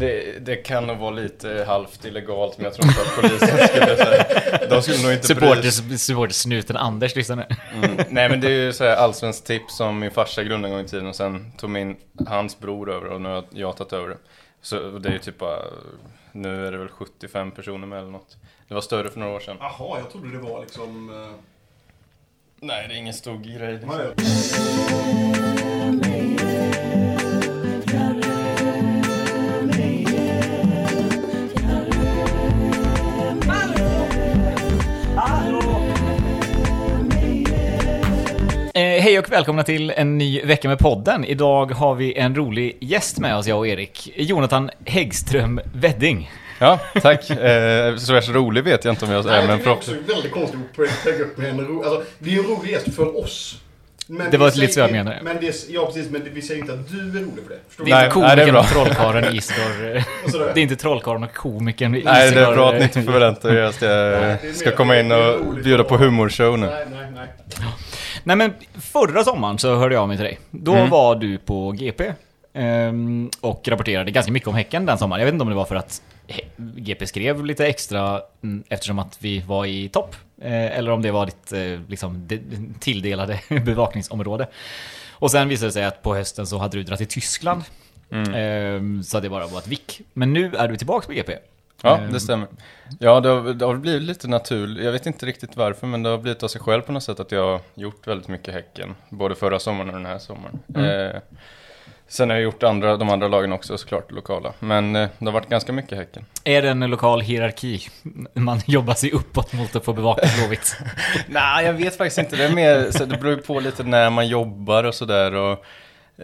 Det, det kan nog vara lite halvt illegalt men jag tror inte att polisen skulle säga. De skulle nog inte bry sig. Supportersnuten Anders lyssnar nu. Mm. Nej men det är ju såhär allsvenskt tips som min farsa grundade en gång i tiden och sen tog min, hans bror över och nu har jag tagit över det. Så det är ju typ bara, nu är det väl 75 personer med eller något. Det var större för några år sedan. Jaha, jag trodde det var liksom... eh, Nej det är ingen stor grej liksom. Hej och välkomna till en ny vecka med podden. Idag har vi en rolig gäst med oss, jag och Erik. Jonathan Häggström Wedding. Ja, tack. Eh, så värst rolig vet jag inte om jag är men också det är väldigt konstigt att lägga upp med en ro... Alltså, det är en rolig gäst för oss. Men Det var lite så jag menade. Men det, är- ja, precis. Men det- vi säger inte att du är rolig för det. Förstår Det du? är Nej, inte nej, det är komikern bra. och trollkarlen sådär. Det är inte trollkarlen och komikern Nej, det är bra att ni inte förväntar er att jag ska mer- komma in och bjuda på humorshow nu. Nej, nej, nej. Nej men förra sommaren så hörde jag av mig till dig. Då Mm. var du på GP. ehm, och rapporterade ganska mycket om Häcken den sommaren. Jag vet inte om det var för att GP skrev lite extra mm, eftersom att vi var i topp. eh, eller om det var ditt eh, liksom, tilldelade bevakningsområde. Och sen visade det sig att på hösten så hade du dragit till Tyskland. Mm. Ehm, så det bara var ett vick. Men nu är du tillbaka på GP. Ja, Ehm, det stämmer. Ja, det har, det har blivit lite naturligt. Jag vet inte riktigt varför, men det har blivit av sig själv på något sätt att jag har gjort väldigt mycket Häcken. Både förra sommaren och den här sommaren. Mm. Eh, sen har jag gjort andra, de andra lagen också såklart, lokala. Men eh, det har varit ganska mycket Häcken. Är det en lokal hierarki? Man jobbar sig uppåt mot att få bevaka Blåvitt. Nej, jag vet faktiskt inte. Det är mer, så det beror på lite när man jobbar och sådär. Och,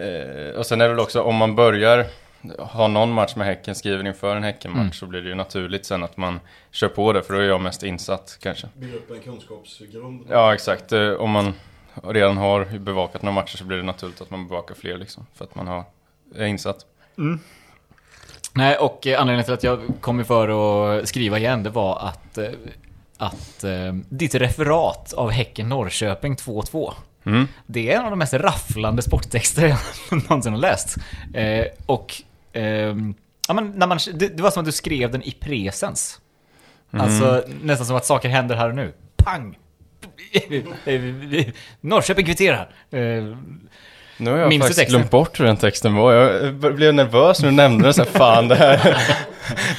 eh, och sen är det väl också om man börjar ha någon match med Häcken skriven inför en Häckenmatch Mm. så blir det ju naturligt sen att man kör på det, för då är jag mest insatt kanske. Bygga upp en kunskapsgrund. Ja, exakt. Eh, Om man redan har bevakat några matcher så blir det naturligt att man bevakar fler liksom. För att man har, är insatt. Nej, och eh, anledningen till att jag kom för att skriva igen, det var att, eh, att ditt referat av Häcken Norrköping 2-2, Mm. det är en av de mest rafflande sporttexter jag någonsin har läst. Eh, och ehm, ja, men när man, det, det var som att du skrev den i presens. Alltså nästan som att saker händer här och nu. Pang! Norrköping kvitterar. Eh, Nu har jag Minns faktiskt glömt bort hur den texten var. Jag blev nervös när du nämnde den. Så här, fan, det här...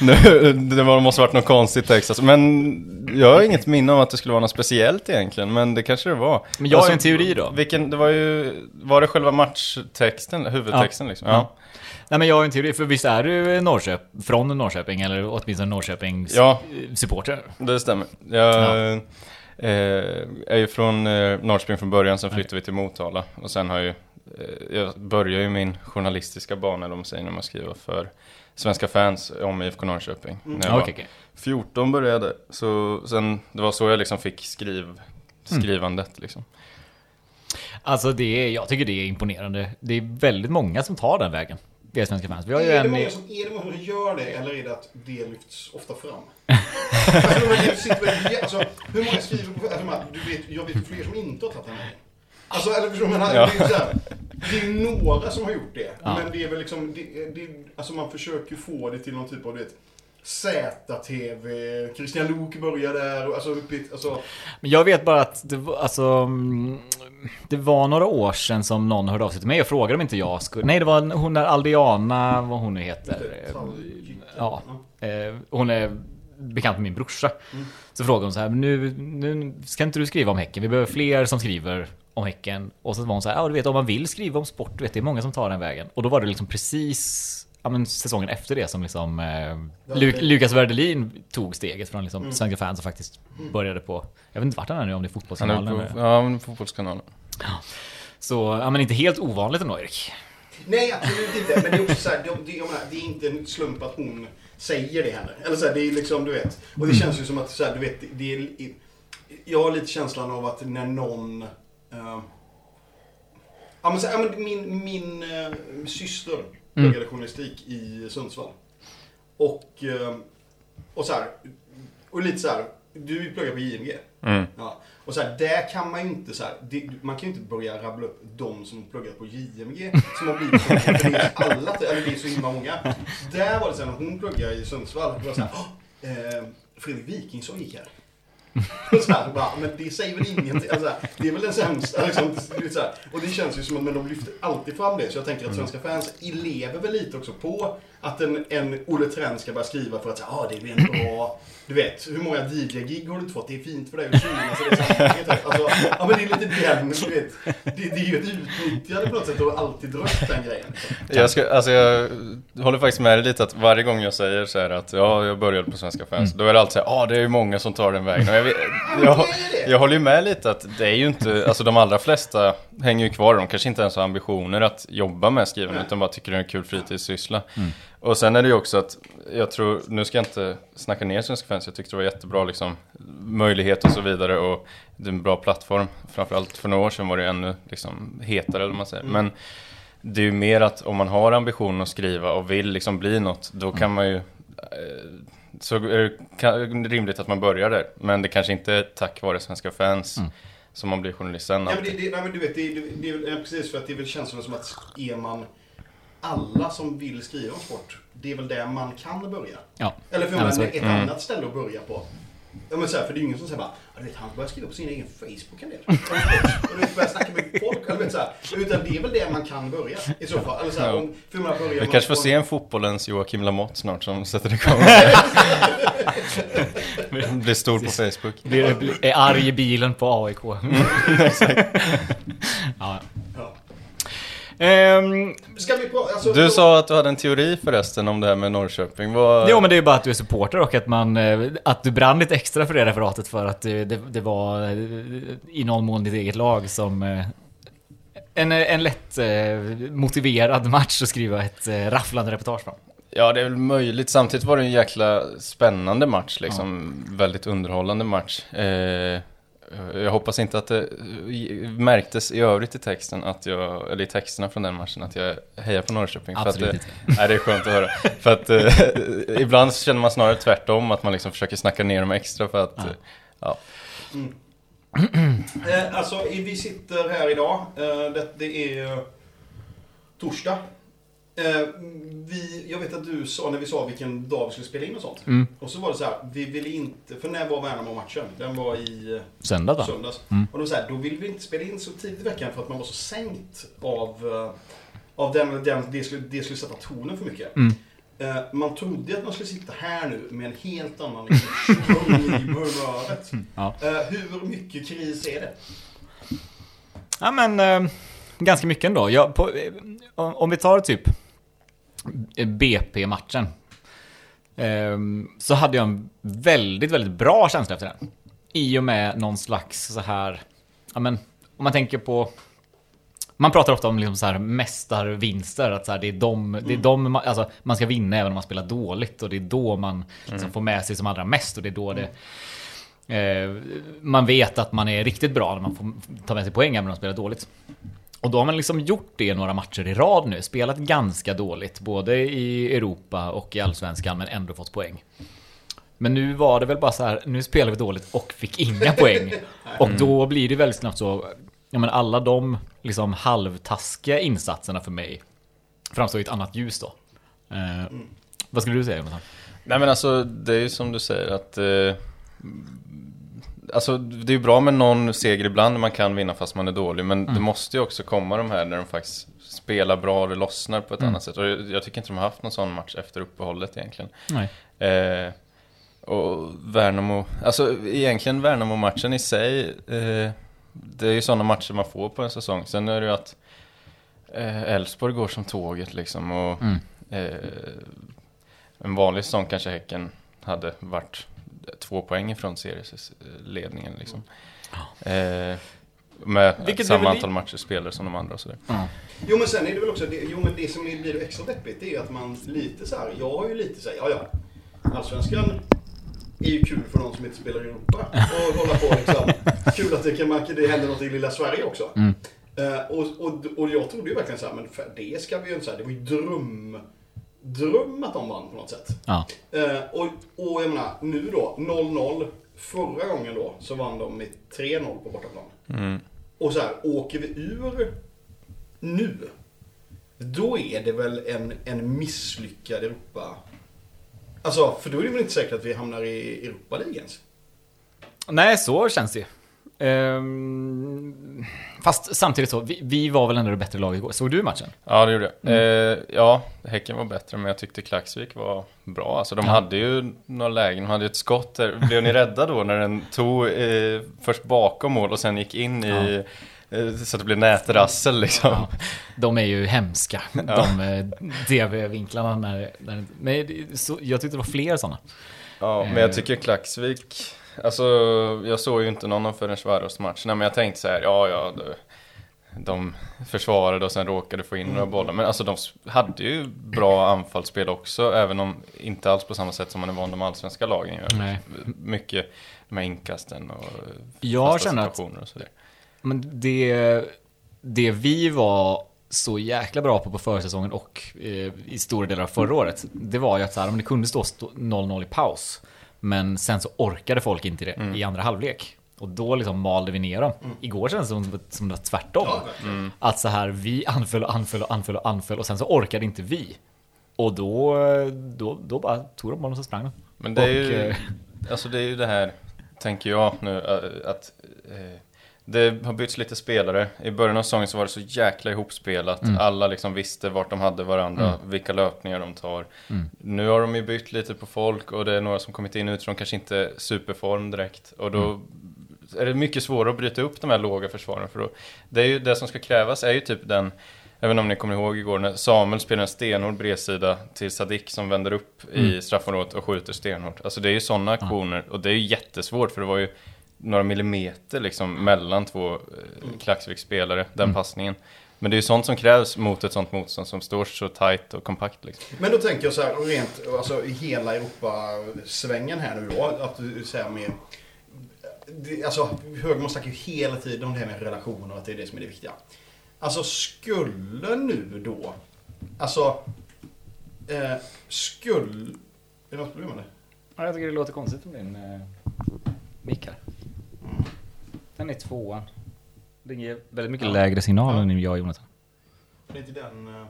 nu, det var- måste varit någon konstig text. Alltså. Men jag har inget minne av att det skulle vara något speciellt egentligen. Men det kanske det var. Men jag har Alltså, en teori då. Vilken, det var ju... Var det själva matchtexten? Huvudtexten liksom? Ja. Nej men jag har en teori, för visst är du Norrköp, från Norrköping eller åtminstone Norrköpings Ja. supporter? Det stämmer. Jag Ja. eh, är ju från eh, Norrköping från början, sen flyttade vi till Motala. Och sen har jag ju, eh, jag börjar ju min journalistiska bana, eller vad man säger, när man skriver för svenska fans om IFK Norrköping. När jag Ja, var okej, okej. 14 började så sen, det var så jag liksom fick skriv, Mm. skrivandet liksom. Alltså det är, jag tycker det är imponerande. Det är väldigt många som tar den vägen. Vi är svenska fans. Vi har ju Är det, en... många som, är det många som gör det eller är det att det lyfts ofta fram? alltså, sitter alltså, hur många skriver på... Alltså, man, du vet, jag vet fler som inte har tagit den vägen. Alltså, eller förstår menar? Ja. Det är så här, det är några som har gjort det. Ja. Men det är väl liksom... Det, det, alltså man försöker få det till någon typ av, du vet... ZTV, Christian Luuk börjar där alltså, alltså Men jag vet bara att det var, alltså, mm, det var några år sedan som någon hörde av sig till mig och frågade om inte jag skulle... Nej, det var hon där Aldiana, vad hon nu heter. Ja. Eh, hon är bekant med min brorsa. Så frågade hon så här, "Men nu, nu ska inte du skriva om Häcken? Vi behöver fler som skriver om Häcken. Och så var hon så här, ja du vet om man vill skriva om sport, du vet det är många som tar den vägen. Och då var det liksom precis Ja, men säsongen efter det som liksom eh, Lu- Lukas Werdelin tog steget från liksom svenska fans och faktiskt började på Jag vet inte vart han är nu, om det är Han fotbollskanalen är eller- på, ja, men fotbollskanalen. Så, ja men inte helt ovanligt ändå Erik Nej, absolut inte. Men det är också så här, det, jag menar, det är inte en slump att hon säger det heller. Eller så här, det är liksom, du vet. Och det känns ju som att, så här, du vet, det är... Jag har lite känslan av att när någon... eh, ja, men så, ja, men min min eh, syster Mm. pluggade journalistik i Sundsvall. Och, eh, och så här, och lite så här, du pluggar på JMG. Mm. Ja. Och så här, där kan man ju inte så här, det, man kan ju inte börja rabbla upp de som pluggat på JMG som har blivit för det är alla, eller det är så himla många. Där var det så här, när hon pluggade i Sundsvall, det var så här, "Åh, eh, Fredrik Wikingsson gick här. Så här, bara, men det säger väl ingenting. Alltså, det är väl den sämsta. Liksom, så här. Och det känns ju som att men de lyfter alltid fram det. Så jag tänker att svenska fans lever väl lite också på att en, en Olle Trend ska börja skriva för att säga, ah, det blir en bra... Du vet, hur många DJ-gig har du inte fått? Det är fint för dig att det är så här, alltså, ja, men det är lite den, du vet. Det, det är ju ett utnyttjande på något sätt och alltid drömt den grejen. Jag, ska, alltså jag håller faktiskt med dig lite att varje gång jag säger så här att ja, jag började på Svenska fans, då är det alltid så här, ja, det är ju många som tar den vägen. Och jag, vet- jag, jag håller ju med lite att det är ju inte, alltså de allra flesta hänger ju kvar, de kanske inte ens har ambitioner att jobba med skrivande, utan bara tycker det är en kul fritidssyssla. Och sen är det ju också att, jag tror, nu ska jag inte snacka ner Svenska fans, jag tyckte det var jättebra liksom, möjlighet och så vidare och det är en bra plattform. Framförallt för några år sedan var det ännu liksom hetare, eller man säger. Men det är ju mer att om man har ambitionen att skriva och vill liksom bli något, då kan man ju eh, så är det rimligt att man börjar där. Men det kanske inte är tack vare svenska fans som man blir journalist sen. Ja, men det, det, nej, men du vet, det, det, det är precis för att det är väl känslan som att är man alla som vill skriva om sport, det är väl där man kan börja. Ja. Eller för Ja, ett Mm. annat ställe att börja på. Ja, men så här, för det är ju ingen som säger bara, "Ja, du vet, han börjar skriva på sin egen Facebook en del. Och du vet, börjar snacka med folk. Eller, vet, så här. Utan det är väl där man kan börja i så fall. Eller så här, om, för man börjar Vi man kanske får se en fotbollens Joakim Lamotte snart som sätter igång. Blir stor på Facebook. Blir, är arg i bilen på AIK. ja. Ja. Ska vi på, alltså, Du sa att du hade en teori förresten om det här med Norrköping. Vad... Jo men det är ju bara att du är supporter och att man... eh, Att du brann lite extra för det referatet för att det, det, var eh, i någon mån ditt eget lag som... eh, En, en lätt motiverad match att skriva ett rafflande reportage från. Ja, det är väl möjligt. Samtidigt var det en jäkla spännande match, liksom. Väldigt underhållande match. Eh, jag hoppas inte att det märktes i övrigt i texten, att jag, eller i texterna från den matchen, att jag hejar på Norrköping. Absolut för att, inte. det, nej, det är skönt att höra. för att eh, ibland så känner man snarare tvärtom, att man liksom försöker snacka ner dem extra för att, Ja. eh, ja. Eh, alltså, vi sitter här idag. Eh, det, det är torsdag. Eh, vi, jag vet att du sa när vi sa vilken dag vi skulle spela in och sånt. Mm. Och så var det så här, vi ville inte, för när var Värnamo-matchen? Den var i eh, Söndag då? söndags. Mm. Och då, så här, då ville vi inte spela in så tidigt i veckan för att man var så sänkt av, eh, av den, den, det, skulle, det skulle sätta tonen för mycket. Mm. Eh, man trodde att man skulle sitta här nu med en helt annan liksom, i humöret. Ja. Eh, hur mycket kris är det? Ja men eh, ganska mycket ändå. Jag, på, om vi tar typ BP-matchen. Eh, så hade jag en väldigt, väldigt bra känsla efter den. I och med någon slags så här, ja men om man tänker på man pratar ofta om liksom så här mästarvinster, att så här, det är de, det är de ma- alltså, man ska vinna även om man spelar dåligt och det är då man liksom får med sig som allra mest och det är då det Eh, man vet att man är riktigt bra när man får ta med sig poäng även om man spelar dåligt. Och då har man liksom gjort det några matcher i rad nu. Spelat ganska dåligt, både i Europa och i Allsvenskan, men ändå fått poäng. Men nu var det väl bara så här, nu spelar vi dåligt och fick inga poäng. Och då blir det väldigt snabbt så, ja men alla de liksom halvtaskiga insatserna för mig framstår i ett annat ljus då. Eh, Vad skulle du säga Jonathan? Nej men alltså, det är ju som du säger att eh, Alltså det är ju bra med någon seger ibland när man kan vinna fast man är dålig Men det måste ju också komma de här när de faktiskt spelar bra och det lossnar på ett annat sätt. Och jag, tycker inte de har haft någon sån match efter uppehållet egentligen. Eh, Och Värnamo, alltså egentligen Värnamo-matchen i sig eh, Det är ju sådana matcher man får på en säsong. Sen är det ju att eh, Elfsborg går som tåget liksom och Mm. eh, en vanlig säsong kanske Häcken hade varit två poäng ifrån serieledningen liksom. Eh, med Vilket samma antal matcher spelare som de andra och sådär. Jo men sen är det väl också, det, jo men det som blir extra deppigt det är att man lite så här, jag har ju lite så här, ja ja, Allsvenskan är ju kul för de som inte spelar i Europa och hålla på liksom. Kul att det, kan, man- det händer något i lilla Sverige också. Mm. Eh, och, och, och jag trodde ju verkligen så här, men för det ska vi ju så här, det var ju dröm dröm att de vann på något sätt. Ja. Eh, och, och jag menar, nu då, 0-0. Förra gången då så vann de med 3-0 på bortaplan. Mm. Och så här, åker vi ur nu, då är det väl en, en misslyckad Europa... Alltså, för då är det väl inte säkert att vi hamnar i Europa League ens? Nej, så känns det ju. Ehm, fast samtidigt så, vi, vi var väl ändå det bättre laget igår. Såg du matchen? Ja, det gjorde jag. Mm. Eh, ja, Häcken var bättre, men jag tyckte Klaxvik var bra. Alltså, de Ja. hade ju några lägen, de hade ju ett skott där. Blev ni rädda då när den tog eh, först bakom mål och sen gick in i... Eh, så att det blev nätrassel liksom. Ja, de är ju hemska, de eh, DV-vinklarna. När, när, men så, jag tyckte det var fler sådana. Ja, men Eh. jag tycker Klaxvik, alltså jag såg ju inte någon av förrän Swaros-matcherna, men jag tänkte så här, ja ja, de, de försvarade och sen råkade få in några bollar. Men alltså de hade ju bra anfallsspel också, även om inte alls på samma sätt som man är van de allsvenska lagen gör. Nej. Mycket med inkasten och Jag fasta känner situationer och sådär. Men det, det vi var så jäkla bra på på försäsongen och eh, i stora delar av förra året, det var ju att så här, om det kunde stå 0-0 i paus, men sen så orkade folk inte det Mm. i andra halvlek. Och då liksom malde vi ner dem. Igår kändes det som, som det var tvärtom. Verkligen. Att så här, vi anföll och anföll och anföll och anföll och sen så orkade inte vi. Och då, då, då bara tog de bollen och så sprang de. Men det är, Och, ju, eh, alltså det är ju det här, tänker jag nu, att eh, det har bytts lite spelare. I början av säsongen så var det så jäkla ihopspelat. Mm. Alla liksom visste vart de hade varandra, vilka löpningar de tar. Nu har de ju bytt lite på folk och det är några som kommit in utifrån, kanske inte superform direkt. Och då är det mycket svårare att bryta upp de här låga försvaren. För då, det, är ju, det som ska krävas är ju typ den inte om ni kommer ihåg igår när Samuel spelar en stenhård bredsida till Sadik som vänder upp i straffområdet och skjuter stenhårt. Alltså det är ju sådana aktioner och det är ju jättesvårt för det var ju några millimeter liksom mellan två eh, Klaxvik-spelare, den passningen. Men det är ju sånt som krävs mot ett sånt motstånd som står så tight och kompakt liksom. Men då tänker jag så här, rent, alltså i hela Europa-svängen här nu då, att du säger med... Alltså, Högman snackar ju hela tiden om det här med relationer och att det är det som är det viktiga. Alltså, skulle nu då... Alltså... Eh, skulle... Är det något problem med det? Ja, jag tycker det låter konstigt med din eh, mick här. Den är tvåan. Den ger väldigt mycket Ja. lägre signal Ja. än jag och Jonathan. Det är inte den... eh,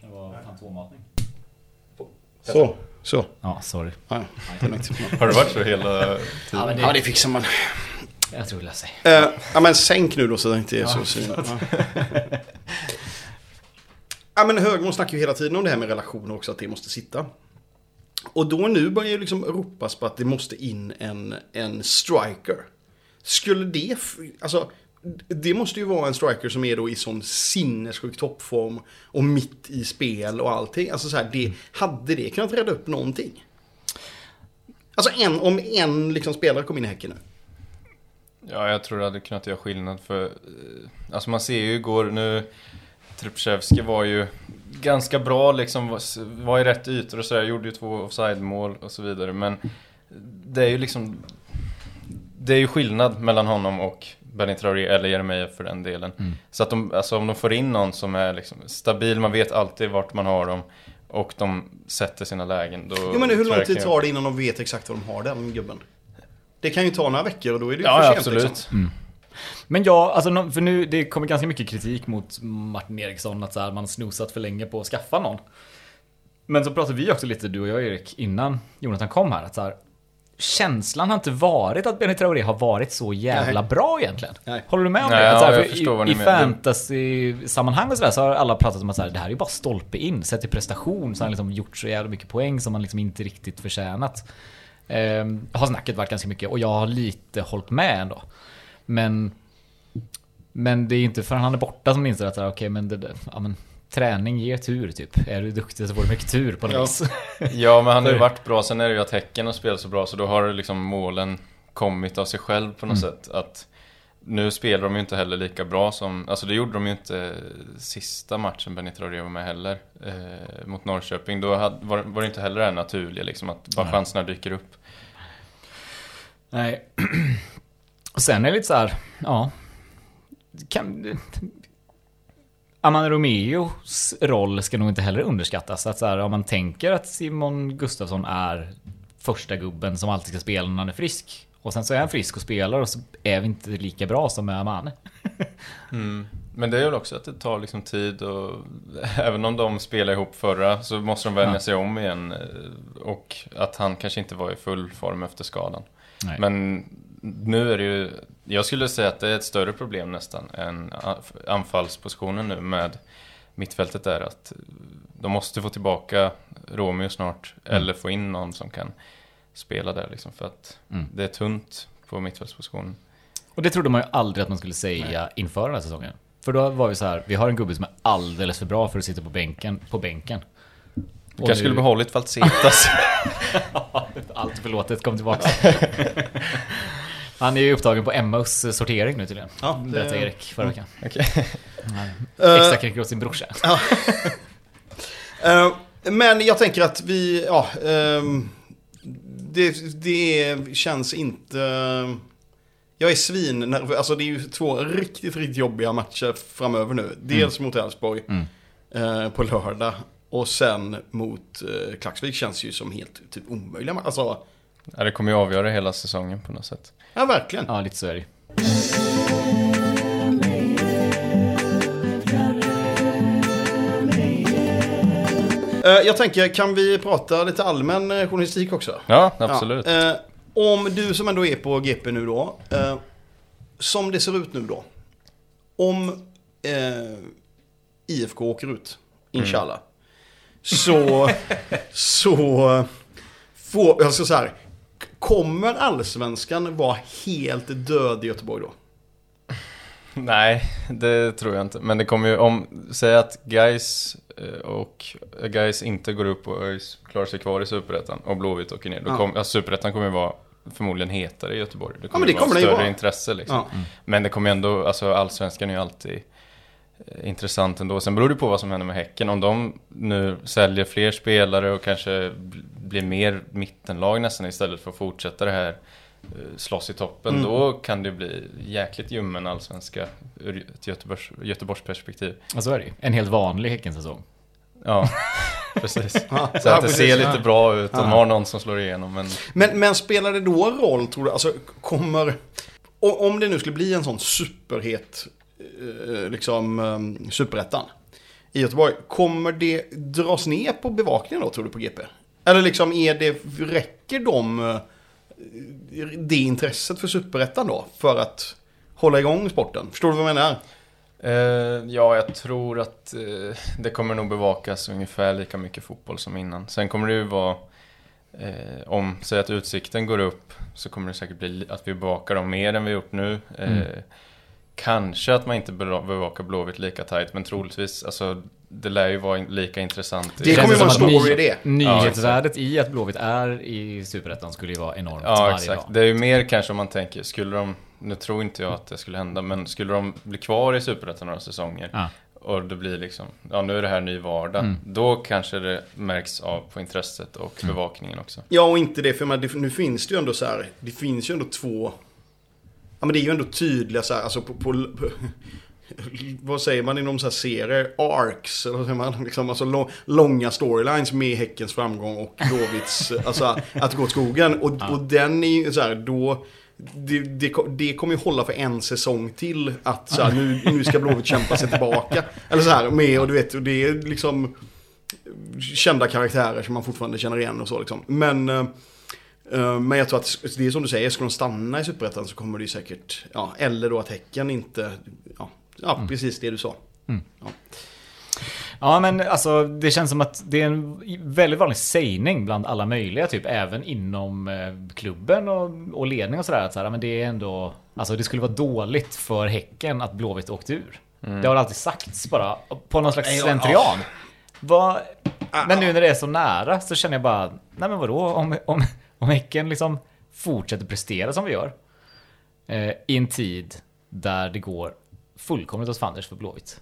Det var fantommatning. Så. Så. Ja, sorry. Ja. Har det varit så hela tiden? Ja, det fixar man. Jag tror det löser sig. Eh, ja, men sänk nu då så det inte är så synligt. Ja. ja, men Högmo snackar ju hela tiden om det här med relationer också, att det måste sitta. Och då nu börjar ju liksom ropas på att det måste in en, en striker. Skulle det, alltså, det måste ju vara en striker som är då i sån sinnessjuk toppform och mitt i spel och allting. Alltså så här, det, hade det kunnat rädda upp någonting? Alltså en, om en liksom spelare kom in i Häcken nu. Ja, jag tror det hade kunnat göra skillnad för... Eh, alltså man ser ju igår nu... Trepchevski var ju ganska bra liksom, var- i rätt ytor och sådär, gjorde ju två offside-mål och så vidare. Men det är ju liksom... Det är ju skillnad mellan honom och Benny Traoré eller Jeremejeff för den delen. Så att de, alltså om de får in någon som är liksom stabil, man vet alltid vart man har dem och de sätter sina lägen. Då Jo men hur lång tid tar det innan de vet exakt vad de har den gubben? Det kan ju ta några veckor och då är det ju Ja, för ja, sent absolut. liksom. Men ja, alltså för nu, det kommer ganska mycket kritik mot Martin Eriksson att så här, man har snosat för länge på att skaffa någon. Men så pratade vi också lite, du och jag Erik, innan Jonathan kom här, att så här, känslan har inte varit att Benny Traoré har varit så jävla Nej. bra egentligen. Nej. Håller du med om Nej, det? Att så här, ja, I, i fantasy-sammanhang och sådär så har alla pratat om att så här, det här är ju bara stolpe in. Sett i prestation så har han liksom gjort så jävla mycket poäng som han liksom inte riktigt förtjänat. Ehm, har snacket varit ganska mycket och jag har lite hållit med ändå. Men men det är inte förrän han är borta som inser att okej men, det, ja, men träning ger tur typ. Är du duktig så får du mycket tur på något Ja. vis. Ja, men han har ju varit bra. Sen är det ju att Häcken har spelat så bra, så då har liksom målen kommit av sig själv på något sätt. Att nu spelar de ju inte heller lika bra som, alltså det gjorde de ju inte sista matchen Benny Traoré var med heller. Eh, mot Norrköping. Då hade, var, var det inte heller det här naturliga liksom, att bara Nej. chanserna dyker upp. Nej. Och sen är det lite så här, ja. Kan, Aman Romeos roll ska nog inte heller underskattas. Att så här, om man tänker att Simon Gustafsson är första gubben som alltid ska spela när han är frisk. Och sen så är han frisk och spelar och så är vi inte lika bra som med Amane. Mm. Men det är väl också att det tar liksom tid och även om de spelade ihop förra så måste de vänja Ja. sig om igen. Och att han kanske inte var i full form efter skadan. Nej. Men nu är det ju, jag skulle säga att det är ett större problem nästan än anf- anfallspositionen nu med mittfältet där att de måste få tillbaka Romeo snart Mm. eller få in någon som kan spela där liksom för att Mm. det är tunt på mittfältspositionen. Och det trodde man ju aldrig att man skulle säga inför den här säsongen. För då var vi så här, vi har en gubbe som är alldeles för bra för att sitta på bänken. På bänken. Du Och kanske nu- skulle behållit Valtsetas. Allt förlåtet, kom tillbaka. Han är ju upptagen på Emmaus sortering nu tydligen. Ja, det- Berättade Erik förra veckan. Okej. Extra kränker åt sin brorsa. Eh, men jag tänker att vi, ja, ehm, det, det känns inte... Jag är svin alltså det är ju två riktigt, riktigt jobbiga matcher framöver nu. Dels mot Elfsborg Mm. eh, på lördag och sen mot eh, Klaxvik känns ju som helt typ omöjliga matcher. Alltså, Ja, det kommer ju avgöra hela säsongen på något sätt. Ja verkligen. Ja, lite så är det. Eh, jag tänker, kan vi prata lite allmän eh, journalistik också? Ja, absolut. Ja, eh, om du som ändå är på GP nu då. Som det ser ut nu då. Om eh, IFK åker ut, inshallah. Så, så får, jag ska säga så här. Kommer allsvenskan vara helt död i Göteborg då? Nej, det tror jag inte. Men det kommer ju, om, säg att Guys och Guys inte går upp och ÖIS klarar sig kvar i Superettan och Blåvitt åker ner. Då Ja. kom, alltså, Superettan kommer ju vara förmodligen hetare i Göteborg. Det men kommer det ju vara kommer det ju större vara. intresse liksom. Ja. Men det kommer ändå, alltså allsvenskan är ju alltid eh, intressant ändå. Sen beror det på vad som händer med Häcken. Om de nu säljer fler spelare och kanske blir mer mittenlag nästan istället för att fortsätta det här eh, slåss i toppen. Mm. Då kan det bli jäkligt ljummen allsvenska ur ett Göteborgs, Göteborgs perspektiv. Ja, så är det. En helt vanlig Häckensäsong. Ja, precis. Ja, Så att det ser lite bra ut. De har någon som slår igenom. Men Men, men spelar det då roll, tror du? Alltså, kommer... Om det nu skulle bli en sån superhet, eh, liksom, um, superettan i Göteborg. Kommer det dras ner på bevakningen då, tror du, på GP? Eller liksom, är det, räcker de, eh, det intresset för superettan då, för att hålla igång sporten? Förstår du vad jag menar? Eh, ja, jag tror att eh, det kommer nog bevakas ungefär lika mycket fotboll som innan. Sen kommer det ju vara, eh, om, säg att utsikten går upp, så kommer det säkert bli li- att vi bevakar dem mer än vi gjort nu. Mm. Kanske att man inte beva- bevakar Blåvitt lika tajt, men troligtvis, alltså det lär ju vara lika intressant. Det kommer ju vara en att story ny- i det. Nyhetsvärdet i att Blåvitt är i Superettan skulle ju vara enormt Ja, varje exakt. dag. Det är ju mer kanske om man tänker, skulle de, nu tror inte jag att det skulle hända, men skulle de bli kvar i Superettan några säsonger Ja. och det blir liksom, ja nu är det här ny vardag, Mm. då kanske det märks av på intresset och Mm. bevakningen också. Ja, och inte det, för man, det, nu finns det ju ändå så här, det finns ju ändå två, ja men det är ju ändå tydliga så här, alltså på, på, på vad säger man inom så här serier, arcs, eller vad säger man, liksom, alltså lång, långa storylines med Häckens framgång och Blåvitts, alltså att gå åt skogen. Och, Ja. och den är ju så här, då, det, det, det kommer ju hålla för en säsong till att så här, nu, nu ska Blåvitt kämpa sig tillbaka. Eller så här, med, och du vet, och det är liksom kända karaktärer som man fortfarande känner igen och så liksom. Men, eh, eh, men jag tror att det är som du säger, ska de stanna i Superettan så kommer det ju säkert, ja, eller då att Häcken inte, ja, ja precis det du sa. Ja men alltså det känns som att det är en väldigt vanlig sägning bland alla möjliga typ även inom eh, klubben och, och ledning och sådär. Att så här, men det är ändå, alltså det skulle vara dåligt för Häcken att Blåvitt åkte ur. Det har alltid sagts bara på någon slags ja, slentrian. Vad- Men nu när det är så nära så känner jag bara, nej men vadå om, om, om Häcken liksom fortsätter prestera som vi gör. Eh, I en tid där det går fullkomligt åt fanders för Blåvitt.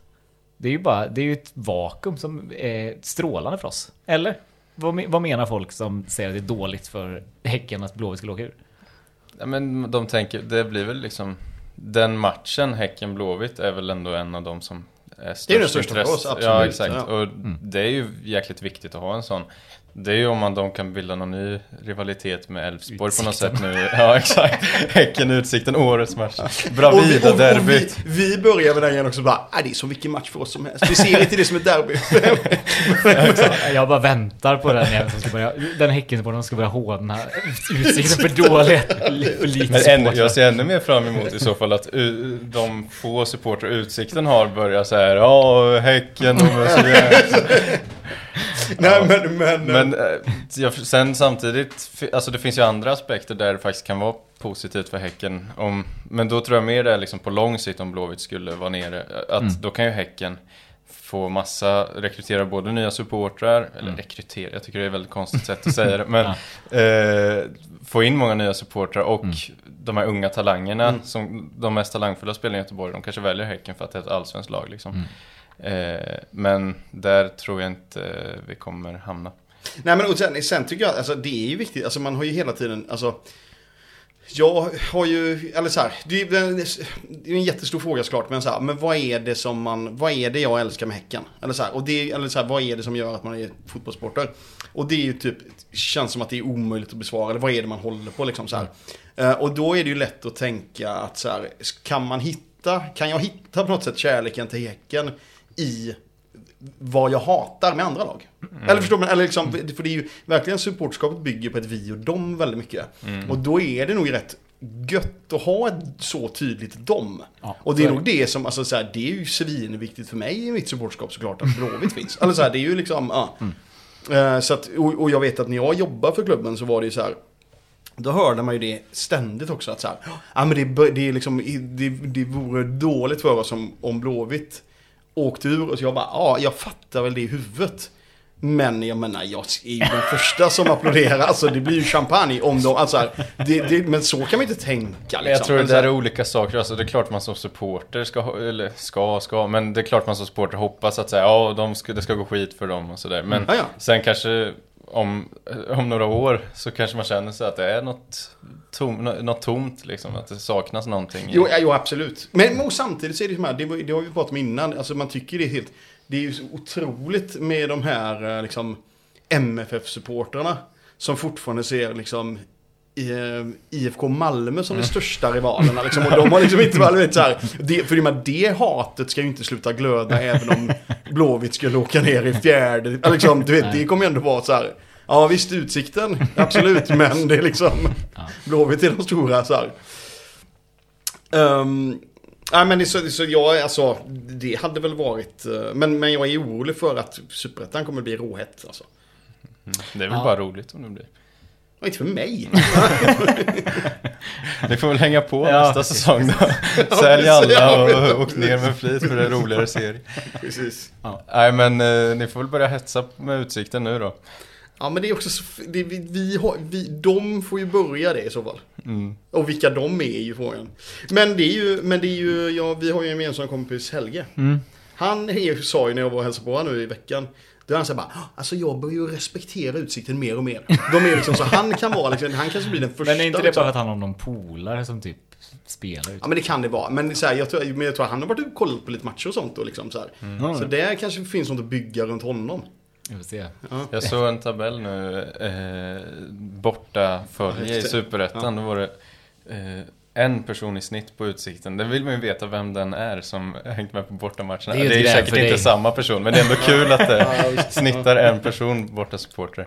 Det är ju bara, det är ju ett vakuum som är strålande för oss. Eller? Vad, vad menar folk som säger att det är dåligt för Häcken att Blåvitt skulle åka ur? Ja, men de tänker, det blir väl liksom, den matchen Häcken-Blåvitt är väl ändå en av de som är Det är den störst största för oss, absolut. Ja, exakt. Ja. Och det är ju jäkligt viktigt att ha en sån. Det är ju om man de kan bilda någon ny rivalitet med Elfsborg på något sätt nu. Ja, exakt. Häcken, Utsikten, årets match. Och vi, Bravida och, och vi, vi börjar med den igen också bara, "Ah, det är som vilken match för oss som helst. Vi ser inte det som ett derby. Jag bara väntar på den igen som ska börja, den Häckensupporten ska börja håna utsikten för Men ännu, jag ser ännu mer fram emot i så fall att uh, de få supportrar Utsikten har börjar så här, ja, Häcken, de är så jävla... Nej men, men, Men eh, sen samtidigt, alltså det finns ju andra aspekter där det faktiskt kan vara positivt för Häcken. Om, men då tror jag mer det är liksom på lång sikt om Blåvitt skulle vara nere. Att då kan ju Häcken få massa, rekrytera både nya supportrar, eller rekrytera, jag tycker det är ett väldigt konstigt sätt att säga det. Men eh, få in många nya supportrar och de här unga talangerna, som de mest talangfulla spelarna i Göteborg, de kanske väljer Häcken för att det är ett allsvenskt lag liksom. Eh, men där tror jag inte eh, vi kommer hamna. Nej men och sen, sen tycker jag, alltså det är ju viktigt, alltså man har ju hela tiden, alltså jag har ju, eller så här, det är, det är en jättestor fråga såklart, men så här, men vad är det som man, vad är det jag älskar med Häcken? Eller så här, och det, eller så här, vad är det som gör att man är fotbollssporter? Och det är ju typ, känns som att det är omöjligt att besvara, eller vad är det man håller på liksom så här. Eh, och då är det ju lätt att tänka att så här, kan man hitta, kan jag hitta på något sätt kärleken till Häcken i vad jag hatar med andra lag. Eller förstår man? Eller liksom, för det är ju verkligen supportskapet bygger på ett vi och dem väldigt mycket. Och då är det nog rätt gött att ha ett så tydligt dom. Ja, och det är nog det som, alltså så här, det är ju svinviktigt för mig i mitt supportskap såklart att Blåvitt finns. Eller så här, det är ju liksom, ja. Eh, Så att, och, och jag vet att när jag jobbade för klubben så var det ju så här. Då hörde man ju det ständigt också att så här, ja men det, det är liksom, det, det vore dåligt för oss om, om Blåvitt åkte ur och så jag bara, ja jag fattar väl det i huvudet. Men jag menar, jag är ju den första som applåderar. Alltså det blir ju champagne om de, alltså här, det, det, men så kan man inte tänka liksom. Jag tror det där här- är olika saker. Alltså, det är klart man som supporter ska, eller ska, ska, men det är klart man som supporter hoppas att säga, ja, de ska, det ska gå skit för dem och sådär. Men ja. sen kanske om, om några år så kanske man känner sig att det är något, tom, något tomt liksom, att det saknas någonting. Jo, ja, jo absolut. Men och samtidigt så är det som här, det, det har vi pratat om innan, alltså man tycker det är helt, det är ju så otroligt med de här eh, liksom MFF-supportrarna som fortfarande ser liksom IFK Malmö som de största rivalerna liksom, och de har liksom inte varit vet, så här, det, för det, hatet ska ju inte sluta glöda även om Blåvitt skulle åka ner i fjärde, liksom, du vet, det kommer ju ändå vara så här, ja visst utsikten, absolut, men det är liksom, Blåvitt är de stora så här. Um, nej men det, så, så jag, alltså, det hade väl varit, eh, men, men jag är orolig för att Superettan kommer bli råhett. Alltså. Det är väl Ja. bara roligt om det blir. Och inte för mig. Ni får väl hänga på Ja. nästa säsong då. Sälj precis. alla och åk ner med flit för det är roligare serie. Precis. Nej men eh, ni får väl börja hetsa med utsikten nu då. Ja men det är också så, det, vi, vi, har, vi, de får ju börja det i så fall. Mm. Och vilka de är är ju frågan. Men det är ju, men det är ju, ja, vi har ju en gemensam kompis Helge. Mm. Han är, sa ju när jag var och hälsade på honom nu i veckan. Då han sa bara, alltså jag börjar ju respektera utsikten mer och mer. De är liksom så, han kan vara liksom, han kanske blir den första. Men är inte det liksom. bara för att han har någon polare som typ spelar ut? Ja men det kan det vara. Men, så här, jag, tror, men jag tror han har varit ute och kollat på lite matcher och sånt. Och liksom, så här. Mm. så där kanske finns något att bygga runt honom. Vi får se. Jag såg en tabell nu, eh, borta följe i det. Superettan. Då var det eh, en person i snitt på Utsikten. Det vill man ju veta vem den är som hängt med på bortamatcherna. Det är Det är, säkert inte samma person, men det är ändå kul att det snittar en person borta supporter.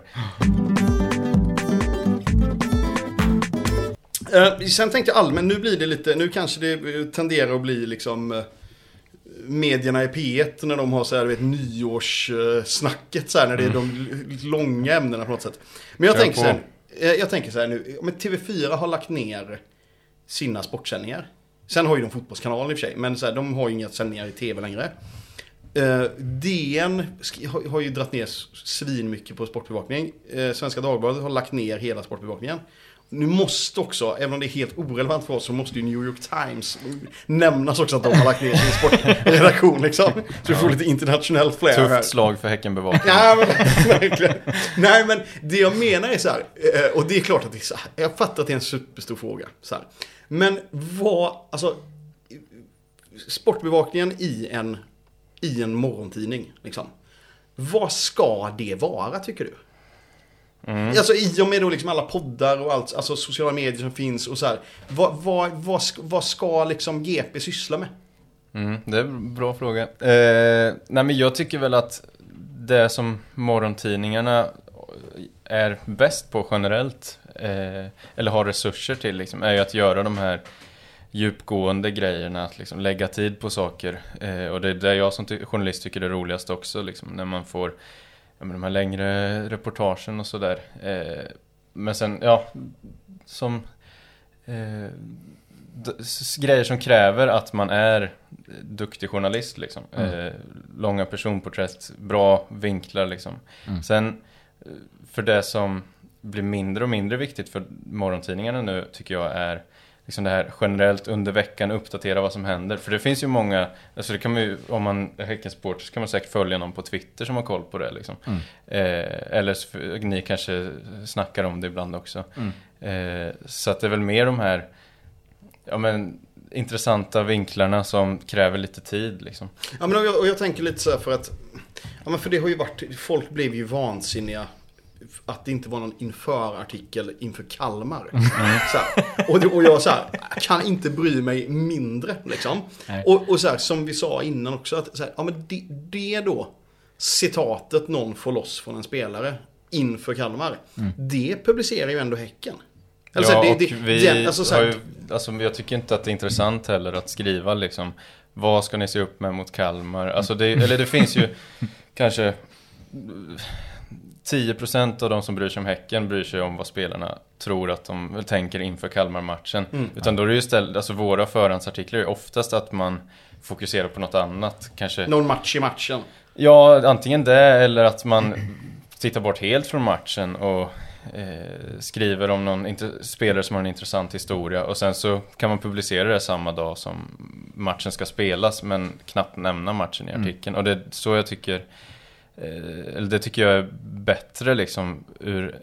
Eh, sen tänkte jag allmänt, nu blir det lite, nu kanske det eh, tenderar att bli liksom eh, medierna i P1 när de har så här, vet, nyårssnacket så här, när det är de l- långa ämnena på något sätt. Men jag Kör tänker, på. så här, eh, jag tänker så här nu, men TV4 har lagt ner sina sportsändningar. Sen har ju de fotbollskanalen i och för sig, men så här, de har ju inga sändningar i TV längre. Eh, DN har, har ju dragit ner svin mycket på sportbevakning. Eh, Svenska Dagbladet har lagt ner hela sportbevakningen. Nu måste också, även om det är helt orelevant för oss, så måste ju New York Times nämnas också att de har lagt ner sin sportredaktion liksom. Så vi får lite internationell flair här. Tufft slag för Häckenbevakning. Nej men, verkligen. Nej men det jag menar är så här, eh, och det är klart att det är så här, jag fattar att det är en superstor fråga. Så här. Men vad, alltså, sportbevakningen i en i en morgontidning. Liksom. Vad ska det vara tycker du? Mm. Alltså i och med då liksom alla poddar och allt, alltså sociala medier som finns och så här. Vad, vad, vad, ska, vad ska liksom GP syssla med? Mm, det är en bra fråga. Eh, nej men jag tycker väl att det som morgontidningarna är bäst på generellt, eh, eller har resurser till liksom, är ju att göra de här djupgående grejerna, att liksom lägga tid på saker. Eh, och det är det jag som journalist tycker är roligast också, liksom, när man får ja, de här längre reportagen och sådär. Eh, men sen, ja, som eh, grejer som kräver att man är duktig journalist liksom. Mm. Eh, långa personporträtt, bra vinklar liksom. Mm. Sen eh, för det som blir mindre och mindre viktigt för morgontidningarna nu tycker jag är liksom det här generellt under veckan uppdatera vad som händer. För det finns ju många, alltså det kan man ju, om man är Häckensport så kan man säkert följa någon på Twitter som har koll på det liksom. Mm. Eh, eller så, ni kanske snackar om det ibland också. Mm. Eh, så att det är väl mer de här ja, men, intressanta vinklarna som kräver lite tid liksom. Ja men och jag, och jag tänker lite så här för att, ja men för det har ju varit, folk blev ju vansinniga att det inte var någon införartikel inför Kalmar. Så här. Och, och jag så här, kan inte bry mig mindre liksom. Och, och så här, som vi sa innan också, att så här, ja men det, det då, citatet någon får loss från en spelare inför Kalmar, det publicerar ju ändå Häcken. Eller så här, ja, det, och det, vi den- alltså, har ju, alltså jag tycker inte att det är intressant heller att skriva liksom Vad ska ni se upp med mot Kalmar? Alltså det, eller det finns ju kanske 10% av de som bryr sig om Häcken bryr sig om vad spelarna tror att de tänker inför Kalmar-matchen. Mm. Utan då är det ju istället, alltså våra förhandsartiklar är oftast att man fokuserar på något annat. Kanske någon match i matchen. Ja, antingen det eller att man tittar bort helt från matchen och eh, skriver om någon spelare som har en intressant historia och sen så kan man publicera det samma dag som matchen ska spelas men knappt nämna matchen i Mm. artikeln. Och det är så jag tycker, eller det tycker jag är bättre liksom ur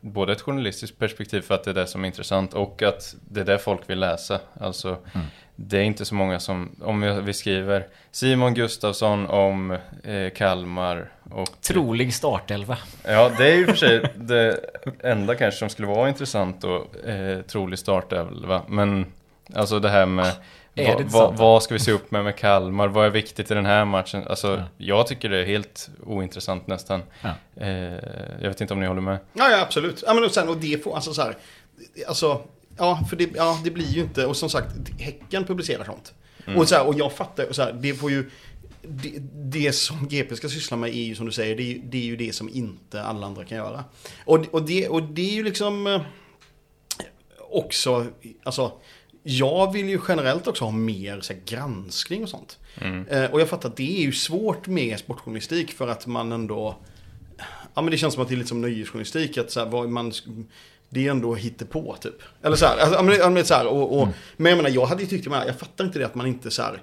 både ett journalistiskt perspektiv för att det är det som är intressant och att det är det folk vill läsa. Alltså, Mm. det är inte så många som, om vi skriver Simon Gustafsson om eh, Kalmar och... Trolig startelva. Ja, det är ju för sig det enda kanske som skulle vara intressant och eh, trolig startelva. Men alltså det här med Är vad, det inte vad, ska vi se upp med med Kalmar? Vad är viktigt i den här matchen? Alltså, Ja. jag tycker det är helt ointressant nästan. Ja. Eh, jag vet inte om ni håller med? Ja, ja absolut. Ja, men och sen, och det får, alltså så här, alltså, ja, för det, ja, det blir ju inte, och som sagt, Häcken publicerar sånt. Och, så här, och jag fattar, och så här, det får ju, det, det som GP ska syssla med är ju som du säger, det är, ju- det är ju det som inte alla andra kan göra. Och, och, det, och det är ju liksom eh, också, alltså, jag vill ju generellt också ha mer så här, granskning och sånt. Mm. Eh, och jag fattar att det är ju svårt med sportjournalistik för att man ändå Ja men det känns som att det är lite som nöjesjournalistik. Att så här, vad man, det är ändå på typ. Eller så här, alltså, men, så här och, och, Men jag menar jag hade ju tyckt, jag, fattar inte det att man inte så här.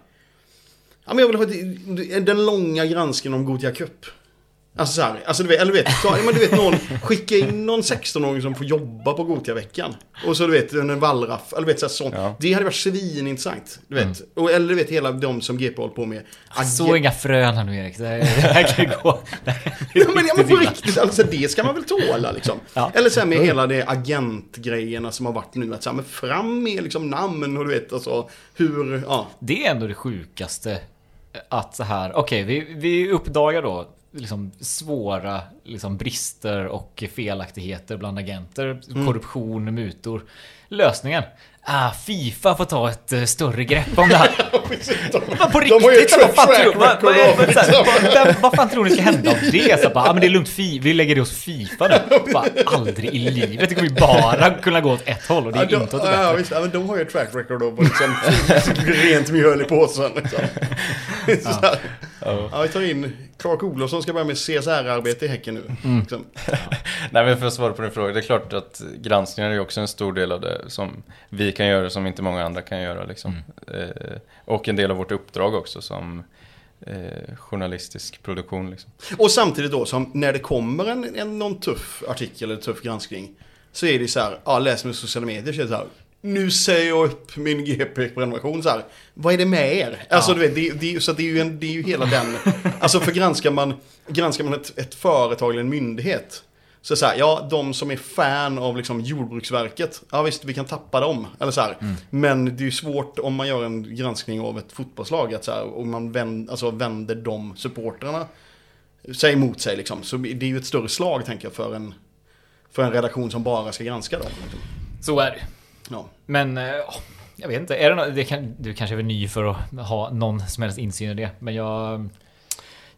Ja men jag vill ha den långa granskningen om Gothia Cup. Alltså så här, alltså du vet, eller du vet, ta, ja, men du vet någon, skicka in någon 16-åring som får jobba på Gothia-veckan. Och så du vet, en wallraff, eller du vet så här, sånt. Ja. Det hade varit svinintressant. Du vet. Och, eller du vet hela de som GP håller på med. Så inga frön här nu Erik. Det här, kan gå. Det här är Ja men, ja, men på riktigt, alltså det ska man väl tåla liksom. Ja. Eller så här med hela det agentgrejerna som har varit nu. Att så här, men fram med liksom namn och du vet alltså hur, ja. Det är ändå det sjukaste. Att så här, okej vi, vi uppdagar då liksom svåra liksom brister och felaktigheter bland agenter. Korruption, mutor. Lösningen? Ah, Fifa får ta ett eh, större grepp om det här. Men på De har ju riktigt, vad fan, tror, vad, vad, fan tror ni ska hända om det? Så bara, ah, men det är lugnt, fi, vi lägger det hos Fifa nu. Bara, aldrig i livet. Det kommer ju bara kunna gå åt ett håll och det är Ja, inte åt de, det ja, visst, ja, men de har ju ett track record av liksom, rent mjöl i påsen. Liksom. Ja, vi tar in Clark Olofsson ska börja med CSR-arbete i Häcken nu. Mm. Liksom. Nej men för att svara på din fråga, det är klart att granskningar är också en stor del av det som vi kan göra som inte många andra kan göra liksom. Eh, och en del av vårt uppdrag också som eh, journalistisk produktion liksom. Och samtidigt då som när det kommer en, en någon tuff artikel eller tuff granskning. Så är det så här, ja läs med sociala medier så är det så här. Nu säger jag upp min GP-prenumeration så här. Vad är det med er? Alltså Ja. du vet, det, det, så det, är ju en, det är ju hela den. Alltså för granskar man, granskar man ett, ett företag eller en myndighet. Så så här, ja, de som är fan av liksom Jordbruksverket, ja visst, vi kan tappa dem. Eller så här. Men det är ju svårt om man gör en granskning av ett fotbollslag, att så här, och man vänd, alltså vänder de supportrarna sig emot sig liksom. Så det är ju ett större slag, tänker jag, för en, för en redaktion som bara ska granska dem. Liksom. Så är det. Ja. Men, åh, jag vet inte. Är det, nå- det kan, du kanske är väl ny för att ha någon som helst insyn i det. Men jag...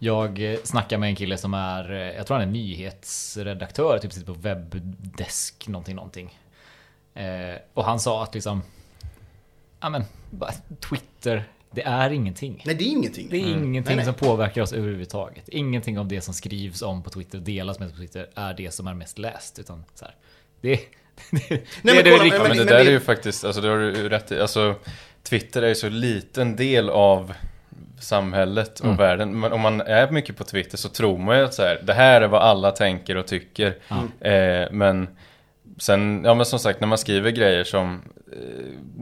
Jag eh, snackar med en kille som är, eh, jag tror han är nyhetsredaktör, typ sitter på webbdesk någonting, någonting. Eh, och han sa att liksom, ja men, Twitter, det är ingenting. Nej, det är ingenting. Det är ingenting Nej, nej. som påverkar oss överhuvudtaget. Ingenting av det som skrivs om på Twitter och delas med på Twitter är det som är mest läst. Utan så här, det, det, det men är det kolla, riktigt. Ja, men det men där det- är ju faktiskt, alltså det har du rätt i. Alltså Twitter är ju så liten del av samhället och Mm. världen. Men om man är mycket på Twitter så tror man ju att så här, det här är vad alla tänker och tycker. Eh, men sen, ja men som sagt, när man skriver grejer som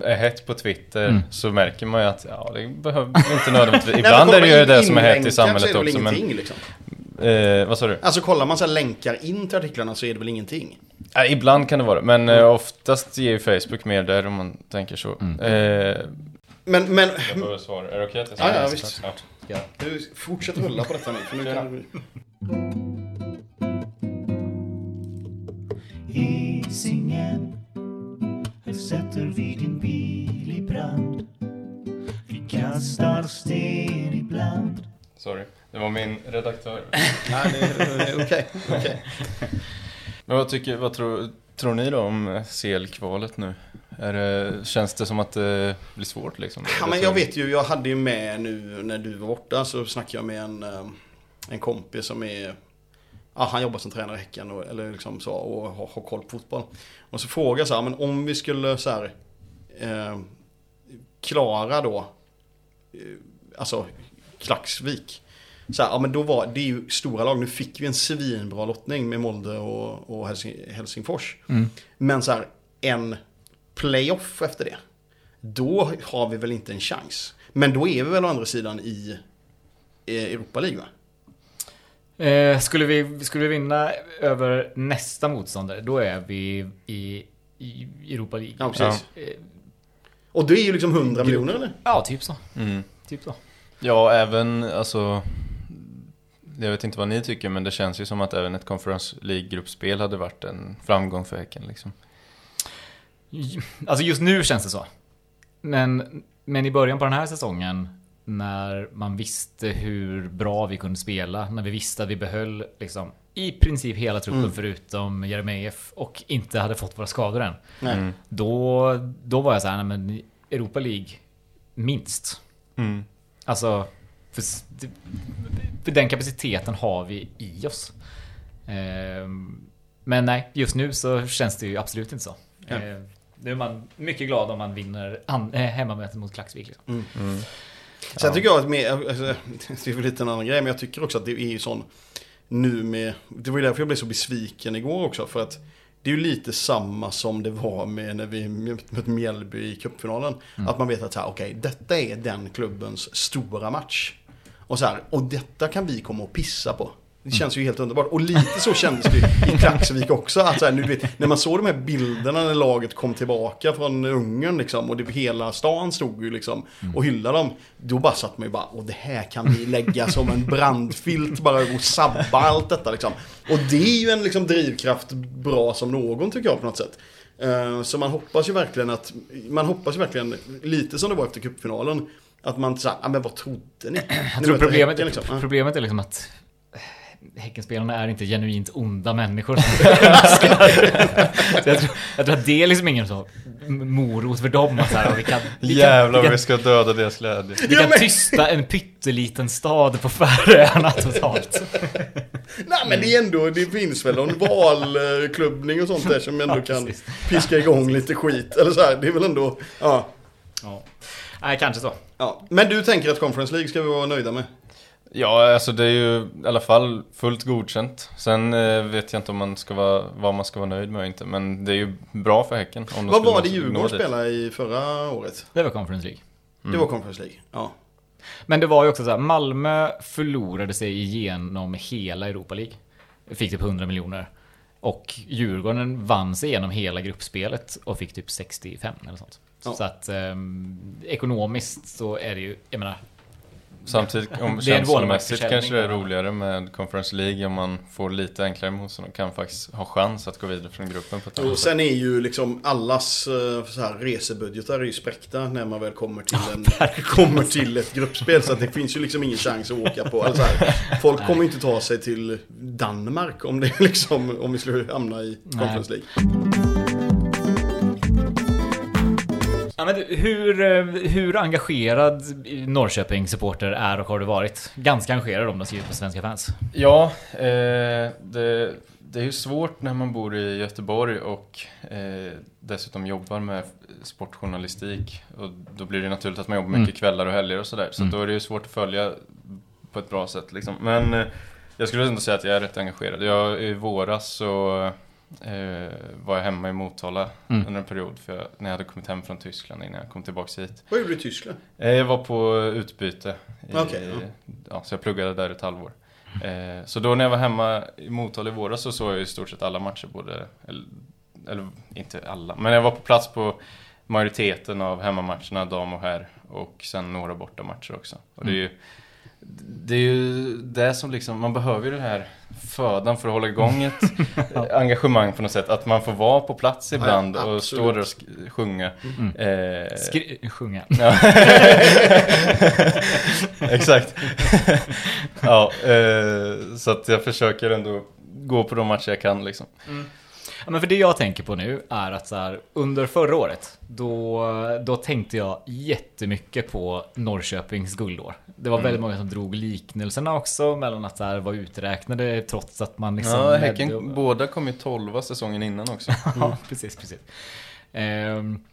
eh, är hett på Twitter Mm. så märker man ju att ja, det behöver inte nödvändigtvis. Nej, men Ibland är kollar det ju det som är hett i samhället är det också. Men, liksom. Eh, vad sa du? Alltså kollar man så här länkar in till artiklarna så är det väl ingenting. Ja, ibland kan det vara men eh, oftast ger ju Facebook mer där om man tänker så. Mm. Eh, Men, men jag behöver svara, är det okej att jag Ja, ja, det? visst. Ja. du, fortsätt rulla på detta nu. För nu kan du... Hisingen Här sätter vi din bil i brand Vi kastar sten ibland Sorry, det var min redaktör. Nej, det är okej. okej. Men vad tycker, vad tror, tror ni då om CL-kvalet nu? Det, känns det som att det blir svårt liksom? Ja, men jag vet ju, jag hade ju med nu när du var borta så snackade jag med en, eh, en kompis som är Ja, han jobbar som tränare i Häcken och, eller liksom så, och har, har koll på fotboll. Och så frågade jag så här, men om vi skulle så här, eh, klara då, eh, alltså Klaxvik. Så här, ja men då var det är ju stora lag. Nu fick vi en svinbra lottning med Molde och, och Helsing, Helsingfors. Mm. Men så här, en playoff efter det. Då har vi väl inte en chans. Men då är vi väl å andra sidan i Europa League va? Eh, skulle, vi, skulle vi vinna över nästa motståndare, då är vi i, i Europa League. Ja, precis. Eh, Och det är ju liksom 100 miljoner eller? ja, typ så. Mm. Typ så. Ja, även alltså... Jag vet inte vad ni tycker, men det känns ju som att även ett Conference League-gruppspel hade varit en framgång för Häcken liksom. Alltså just nu känns det så. Men, men i början på den här säsongen när man visste hur bra vi kunde spela, när vi visste att vi behöll liksom i princip hela truppen Mm. förutom Jeremejeff och inte hade fått våra skador än. Mm. Då, då var jag så här, nej men Europa League minst. Mm. Alltså, för, för den kapaciteten har vi i oss. Ehm, Men nej, just nu så känns det ju absolut inte så. Ja. Ehm, Nu är man mycket glad om man vinner eh, hemmamötet mot Klaxvik. Liksom. Mm. Sen tycker jag att med, alltså, det är väl lite en annan grej, men jag tycker också att det är ju sån nu med, det var ju därför jag blev så besviken igår också, för att det är ju lite samma som det var med när vi mötte Mjällby i cupfinalen. Att man vet att så här, okej, detta är den klubbens stora match. Och så här, och detta kan vi komma och pissa på. Det känns ju helt underbart. Och lite så kändes det i Klaxvik också. Att så här, nu vet, när man såg de här bilderna när laget kom tillbaka från Ungern liksom, och det, hela stan stod ju liksom och hyllade dem. Då bara satt man ju bara, och det här kan vi lägga som en brandfilt bara och sabba allt detta liksom. Och det är ju en liksom drivkraft bra som någon tycker jag på något sätt. Eh, så man hoppas ju verkligen att, man hoppas ju verkligen, lite som det var efter cupfinalen, att man säger, ah, men vad trodde ni? Jag tror problemet, Häcken, liksom. Problemet är liksom att Häckenspelarna är inte genuint onda människor. jag, tror, jag tror att det är liksom ingen så morot för dem. Så här, och vi kan, vi Jävlar kan, vi vi kan, ska döda deras glädje. vi kan tysta en pytteliten stad på Färöarna totalt. Nej men det är ändå, det finns väl någon valklubbning och sånt där som ändå Ja, kan piska igång lite skit. Eller så här, det är väl ändå, ja. Ja. Nej, kanske så. Ja. Men du tänker att Conference League ska vi vara nöjda med? Ja, alltså det är ju i alla fall fullt godkänt. Sen eh, vet jag inte om man ska vara, vad man ska vara nöjd med och inte. Men det är ju bra för Häcken. Om Vad var det Djurgården spelade i förra året? Det var Conference League. Det var Conference League. Ja. Men det var ju också så här, Malmö förlorade sig igenom hela Europa League. Fick typ 100 miljoner. Och Djurgården vann sig igenom hela gruppspelet och fick typ 65 eller sånt. Ja. Så att ehm, ekonomiskt så är det ju, jag menar, Samtidigt, om Det känslomässigt kanske det är roligare med Conference League om man får lite enklare motstånd och kan faktiskt ha chans att gå vidare från gruppen på ett Och sen är ju liksom allas eh, så här, resebudgetar är ju spräckta när man väl kommer till, en, kommer till ett gruppspel. Så att det finns ju liksom ingen chans att åka på. Alltså här, folk kommer inte ta sig till Danmark om, det liksom, om vi skulle hamna i Conference League. Ja, men hur, eh, hur engagerad Norrköping-supporter är och har du varit? Ganska engagerad om de skrivit på svenska fans. Ja, eh, det, det är ju svårt när man bor i Göteborg och eh, dessutom jobbar med sportjournalistik. Och då blir det naturligt att man jobbar mycket kvällar och helger och sådär. Så Mm. då är det ju svårt att följa på ett bra sätt liksom. Men eh, jag skulle ändå säga att jag är rätt engagerad. Jag, I våras så eh, var jag hemma i Motala Mm. under en period. För jag, när jag hade kommit hem från Tyskland innan jag kom tillbaka hit. Vad gjorde du i Tyskland? Eh, Jag var på utbyte. I, Okej, ja. ja, så jag pluggade där ett halvår. Eh, så då när jag var hemma i Motala i våras så såg jag i stort sett alla matcher. Både, eller, eller inte alla, men jag var på plats på majoriteten av hemmamatcherna, dam och herr. Och sen några bortamatcher också. Och det är ju det är ju det som liksom, man behöver ju den här födan för att hålla igång ett engagemang på något sätt. Att man får vara på plats ibland Ja, och stå där och sjunga. Mm. Eh, Skri- sjunga. Ja. Exakt. ja, eh, så att jag försöker ändå gå på de matcher jag kan liksom. Ja, men för det jag tänker på nu är att så här, under förra året, då, då tänkte jag jättemycket på Norrköpings guldår. Det var Mm. väldigt många som drog liknelserna också mellan att så här, vara uträknade trots att man liksom... Ja, Häcken, och- båda kom ju tolva säsongen innan också. Ja, precis, precis. Ehm,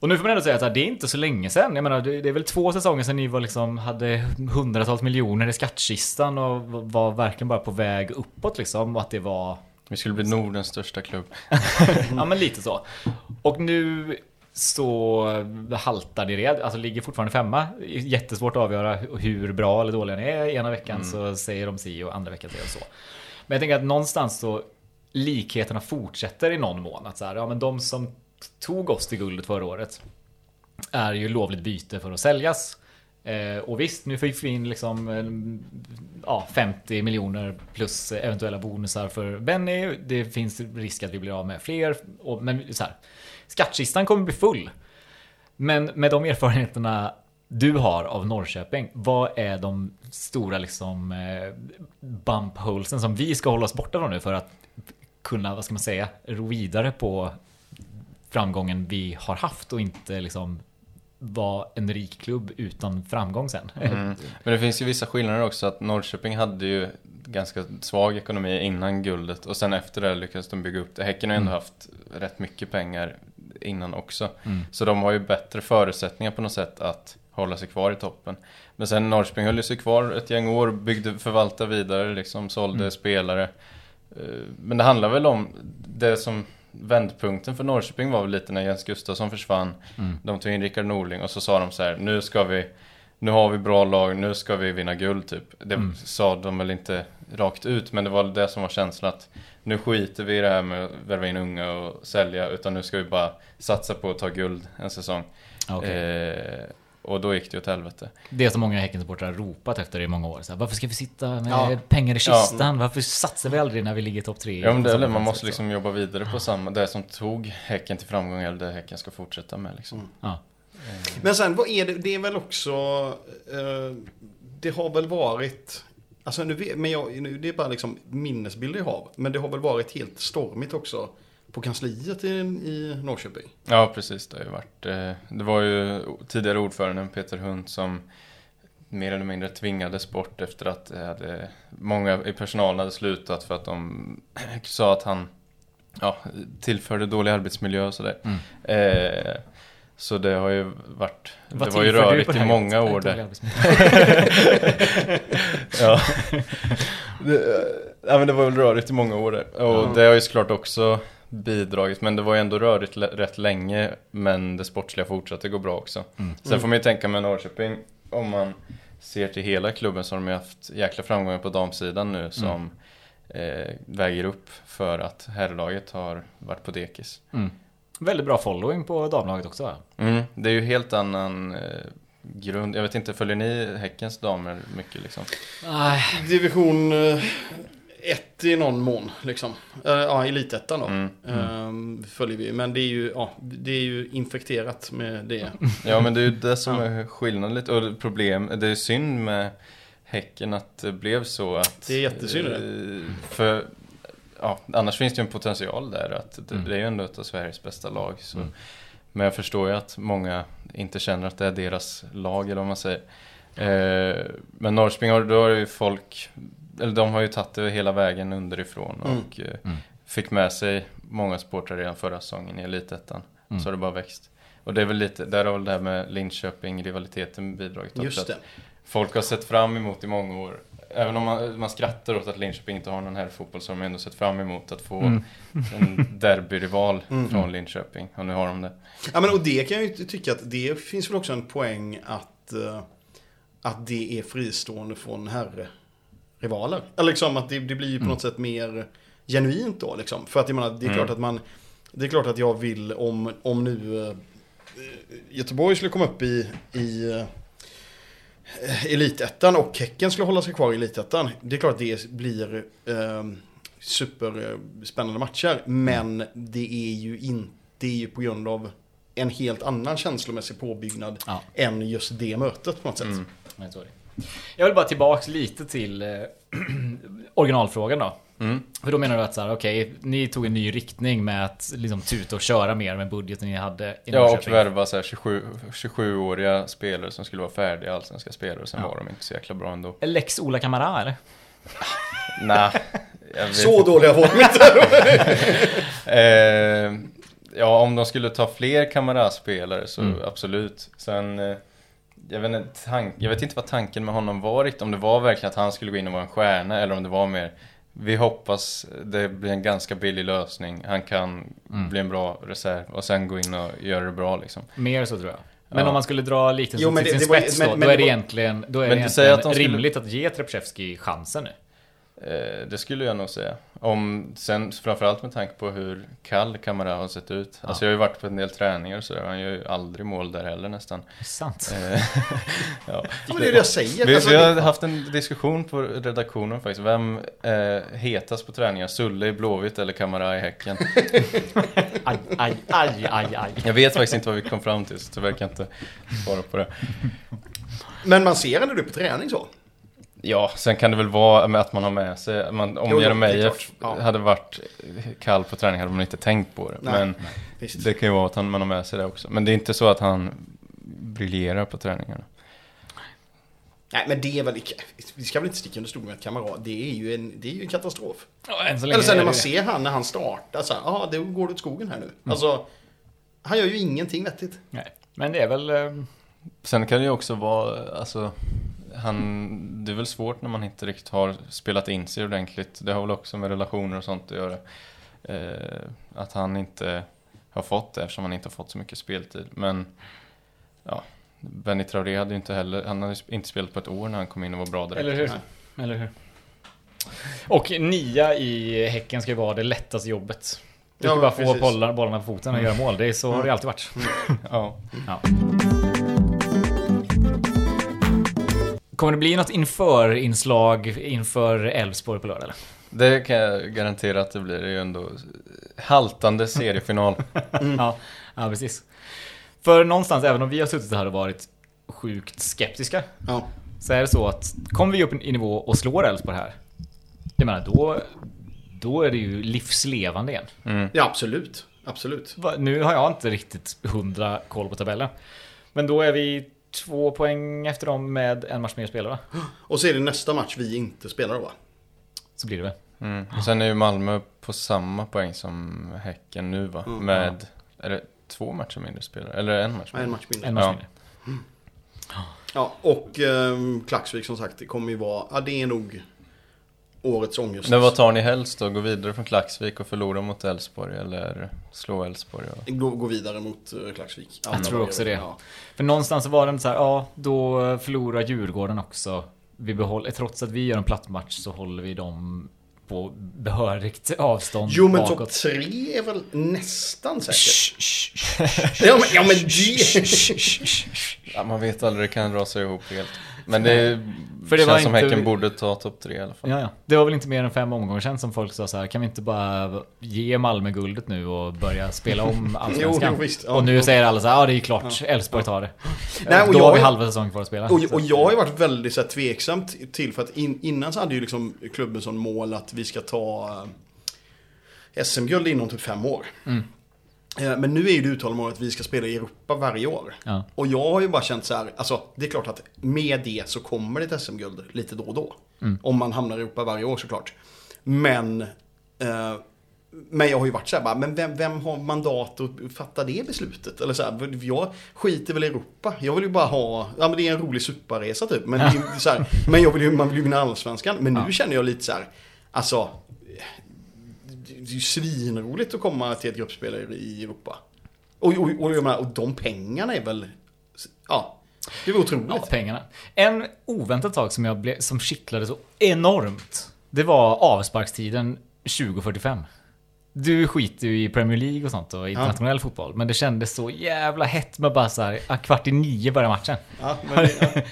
och nu får man ändå säga att det är inte så länge sedan. Jag menar, det det är väl två säsonger sedan ni var liksom, hade hundratals miljoner i skattkistan och var verkligen bara på väg uppåt liksom. Och att det var Vi skulle bli Nordens största klubb. Ja men lite så. Och nu så haltar det red, alltså ligger fortfarande femma. Jättesvårt att avgöra hur bra eller dåliga ni är. Ena veckan så säger de si och andra veckan säger de så. Men jag tänker att någonstans så likheterna fortsätter i någon mån. Att så här, ja men de som tog oss till guldet förra året är ju lovligt byte för att säljas. Eh, och visst, nu fick vi in liksom eh, ja, 50 miljoner plus eventuella bonusar för Benny. Det finns risk att vi blir av med fler. Och, men så här, skattkistan kommer bli full. Men med de erfarenheterna du har av Norrköping, vad är de stora liksom eh, bump holesen som vi ska hålla oss borta från nu för att kunna, vad ska man säga, ro vidare på framgången vi har haft och inte liksom vara en rik klubb utan framgång sen. Mm. Men det finns ju vissa skillnader också. Att Norrköping hade ju ganska svag ekonomi innan guldet. Och sen efter det lyckades de bygga upp det. Häcken har ju ändå haft rätt mycket pengar innan också. Mm. Så de har ju bättre förutsättningar på något sätt att hålla sig kvar i toppen. Men sen Norrköping höll sig kvar ett gäng år, byggde, förvaltade vidare, liksom sålde Mm. spelare. Eh, Men det handlar väl om det som vändpunkten för Norrköping var väl lite när Jens Gustafsson försvann. Mm. De tog in Rickard Norling och så sa de så här, nu ska vi nu har vi bra lag, nu ska vi vinna guld typ. Det Mm. sa de väl inte rakt ut, men det var det som var känslan att nu skiter vi i det här med att värva in unga och sälja, utan nu ska vi bara satsa på att ta guld en säsong. Okej. Eh, och då gick det åt helvete. Det som många Häckensupportrar har ropat efter i många år. Så här, varför ska vi sitta med Ja. pengar i kistan? Varför satsar vi aldrig när vi ligger topp tre? Ja, men det, eller man måste liksom jobba vidare på samma, det som tog Häcken till framgång eller det Häcken ska fortsätta med liksom. Mm. Ja. Men sen, vad är det? Det är väl också... Eh, det har väl varit... Alltså nu, men jag, nu, det är bara liksom minnesbilder jag har. Men det har väl varit helt stormigt också på kansliet i, i Norrköping. Ja, precis. Det har ju varit. eh, Det var ju tidigare ordföranden Peter Hunt som mer eller mindre tvingades bort efter att det hade, många i personalen hade slutat för att de sa att han ja, tillförde dålig arbetsmiljö och sådär. Mm. Eh, Så det har ju varit, Vad det var ju rörigt i många år där. Ja. det, ja men det var väl rörigt i många år där. Och Ja. det har ju såklart också bidragit. Men det var ju ändå rörigt rätt länge. Men det sportsliga fortsatte gå bra också. Mm. Sen får man ju tänka med Norrköping. Om man ser till hela klubben så har de ju haft jäkla framgångar på damsidan nu. Som eh, väger upp för att herrlaget har varit på dekis. Mm. Väldigt bra following på damlaget också va? Mm, det är ju helt annan eh, grund. Jag vet inte, följer ni Häckens damer mycket liksom? Nej. Division 1 i någon mån, liksom. Eh, Ja, elitettan då. Mm. Ehm, följer vi. Men det är ju, ja, det är ju infekterat med det. Ja men det är ju det som är skillnaden lite och problem, det är synd med Häcken att det blev så att Det är jättesynd det. eh, För ja, annars finns det ju en potential där att det, Mm. det är ju ändå ett av Sveriges bästa lag så. Mm. Men jag förstår ju att många inte känner att det är deras lag eller vad man säger eh, Men Norrköping då har ju folk Eller de har ju tagit det hela vägen underifrån Mm. och eh, Mm. Fick med sig många supportrar redan förra säsongen i Elitettan Mm. Så har det bara växt Och det är väl lite, där har väl det här med Linköping-rivaliteten bidragit också. Just det. Folk har sett fram emot i många år Även om man, man skrattar åt att Linköping inte har någon här fotboll så har de ändå sett fram emot att få Mm. en derbyrival Mm. från Linköping. Och nu har de det. Ja, men och det kan jag ju tycka att det finns väl också en poäng att, eh, att det är fristående från Eller liksom att det, det blir ju på Mm. något sätt mer genuint då liksom. För att jag menar, det är Mm. klart att man Det är klart att jag vill om, om nu eh, Göteborg skulle komma upp i, i eh, Elitettan och Häcken skulle hålla sig kvar i Elitettan. Det är klart att det blir eh, superspännande matcher. Men det är ju inte det är ju på grund av en helt annan känslomässig påbyggnad Ja. än just det mötet på något sätt. Mm. Jag, vill bara tillbaks lite till eh, originalfrågan då. Mm. För då menar du att så här, okej, ni tog en ny riktning med att liksom tuta och köra mer med budgeten ni hade i Ja, och värva så här 27, 27-åriga spelare som skulle vara färdiga allsvenska spelare. Sen Ja. var de inte så jäkla bra ändå. Lex Ola Kamara eller? Nej, Så dåliga var de inte. Eh, ja, om de skulle ta fler Kamara-spelare så Mm. absolut. Sen, eh, jag vet, inte, tank, jag vet inte vad tanken med honom varit. Om det var verkligen att han skulle gå in och vara en stjärna eller om det var mer vi hoppas det blir en ganska billig lösning. Han kan Mm. bli en bra reserv och sen gå in och göra det bra liksom. Mer så tror jag. Men Ja. om man skulle dra liknelsen Jo, till det- sin det var spets då, men då är det var- egentligen, då är Men det du säger egentligen att de skulle- rimligt att ge Trepchevski chansen nu. Eh, det skulle jag nog säga. Om, sen framförallt med tanke på hur kall Kamara har sett ut. Ja. Alltså jag har ju varit på en del träningar och sådär. Han gör ju aldrig mål där heller nästan. Sant. Eh, ja. Ja, men det är det jag säger. Vi, Alltså, vi det- har haft en diskussion på redaktionen faktiskt. Vem eh, hetast på träningar? Sulle i Blåvitt eller Kamara i Häcken? Aj, aj, aj, aj, aj. Jag vet faktiskt inte vad vi kom fram till, så tyvärr kan jag inte svara på det. Men man ser ändå det på träning så. Ja, sen kan det väl vara med att man har med sig, man, om Jeremejeff klart. Ja. hade varit kall på träning hade man inte tänkt på det. Nej. Men Visst. det kan ju vara att han, man har med sig det också. Men det är inte så att han briljerar på träningarna. Nej, men det är väl... Vi ska väl inte sticka under stol med att Kamara, det är ju en, det är ju en katastrof. Ja, än så länge Eller sen är när man det. ser han när han startar så här, ja, det går åt skogen här nu. Alltså, han gör ju ingenting vettigt. Nej. Men det är väl... eh, Sen kan det ju också vara, alltså, han, det är väl svårt när man inte riktigt har spelat in sig ordentligt. Det har väl också med relationer och sånt att göra. Eh, att han inte har fått det eftersom han inte har fått så mycket speltid. Men, ja, Benny Traoré hade ju inte heller, han hade inte spelat på ett år när han kom in och var bra direkt. Eller hur? Nej. Eller hur? Och nia i Häcken ska ju vara det lättaste jobbet. Du ska Ja, bara få precis. bollar, bollarna på foten och göra mål. Det är så har det alltid varit. Ja. Ja. Kommer det bli något inför-inslag inför Elfsborg på lördag eller? Det kan jag garantera att det blir. Det är ju ändå haltande seriefinal. Ja, ja, precis. För någonstans, även om vi har suttit här och varit sjukt skeptiska, Ja. så är det så att kommer vi upp i nivå och slår Elfsborg här, jag menar då, då är det ju livslevande igen. Mm. ja, absolut. Absolut. Va- Nu har jag inte riktigt hundra koll på tabellen. Men då är vi två poäng efter dem med en match mer spelare va? Och så är det nästa match vi inte spelar då, va? Så blir det väl. Mm. Och sen är ju Malmö på samma poäng som Häcken nu va? Mm. Med, är det två matcher mindre spelare. Eller en match Nej, en mindre. match mindre. En match Ja. mindre. Ja, och ehm, Klaxvik som sagt, det kommer ju vara, ja det är nog årets ångest. Men vad tar ni helst då? Gå vidare från Klaxvik och förlora mot Elfsborg eller slå Elfsborg? Och... Gå, gå vidare mot uh, Klaxvik. Jag tror också det. Ja. För någonstans så var det så här, ja, då förlorar Djurgården också. Vi behåller, trots att vi gör en platt match så håller vi dem på behörigt avstånd Jo men topp tre är väl nästan säkert. Shh, shh, shh. Ja men, ja, men. Ja, man vet aldrig, det kan rasa ihop helt. Men det, För det känns var som inte- Häcken borde ta topp tre i alla fall. Ja, ja. Det var väl inte mer än fem omgångar sedan som folk sa så här, kan vi inte bara ge Malmö guldet nu och börja spela om Allsvenskan? Jo, visst. Ja. och nu säger alla så här, ja det är klart, Elfsborg tar det. Nej, och Då jag- har vi halva säsongen kvar att spela. Och, och jag har ju varit väldigt så här, tveksam till för att in, innan så hade ju liksom klubben som mål att vi ska ta eh, SM-guld inom typ fem år. Mm. Eh, men nu är ju det uttalade målet att vi ska spela i Europa varje år. Ja. Och jag har ju bara känt så här, alltså det är klart att med det så kommer det ett SM-guld lite då och då. Mm. Om man hamnar i Europa varje år såklart. Men, eh, men jag har ju varit så här bara, men vem, vem har mandat att fatta det beslutet? Eller så här, jag skiter väl i Europa. Jag vill ju bara ha, ja men det är en rolig superresa typ. Men, det är så här, men jag vill ju, man vill ju vinna allsvenskan. Men nu Ja. känner jag lite så här, alltså det är ju svinroligt att komma till ett gruppspel i Europa. Och, och, och, jag menar, och de pengarna är väl, ja, det är väl otroligt. Ja, pengarna. En oväntad sak som, jag blev, som kittlade så enormt. Det var avsparkstiden 2045. Du skiter ju i Premier League och sånt och internationell fotboll. Men det kändes så jävla hett med bara så här, kvart i nio börjar matchen. Ja, men det,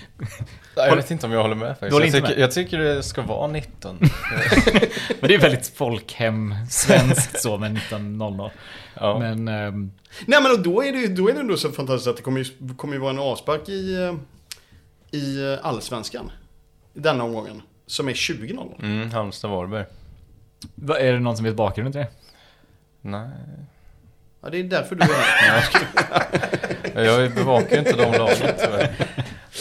ja. Jag vet inte om jag håller med faktiskt. Jag tycker, med? jag tycker det ska vara 19. Men det är väldigt folkhem, svenskt så med 19.00. Ja. Men ehm, Nej men och då är det ju då är det ändå så fantastiskt att det kommer ju, kommer ju vara en avspark i, eh, i eh, allsvenskan. I denna omgången. Som är 20.00. Mm, Halmstad-Varberg. är det någon som vet bakgrunden till det? Nej. Ja, det är därför du är här. Jag bevakar inte de lagen tyvärr.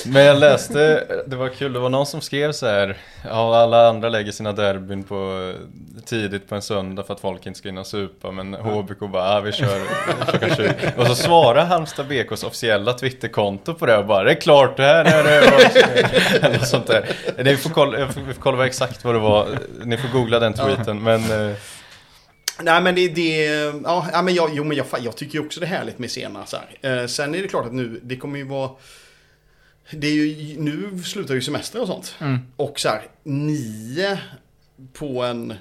Men jag läste, det var kul, det var någon som skrev så här Ja, alla andra lägger sina derbyn på tidigt på en söndag för att folk inte ska hinna supa Men HBK bara, ah, vi kör klockan 20 Och så svarar Halmstad BKs officiella Twitterkonto på det och bara Det är klart, det här är det Eller sånt där Ni får kolla, vi får kolla exakt vad det var Ni får googla den tweeten men eh, Nej men det, det ja, men jag, jo men jag, jag tycker ju också det är härligt med sena så. Eh, sen är det klart att nu, det kommer ju vara det är ju, nu slutar ju semester och sånt. Mm. Och så här, nio på en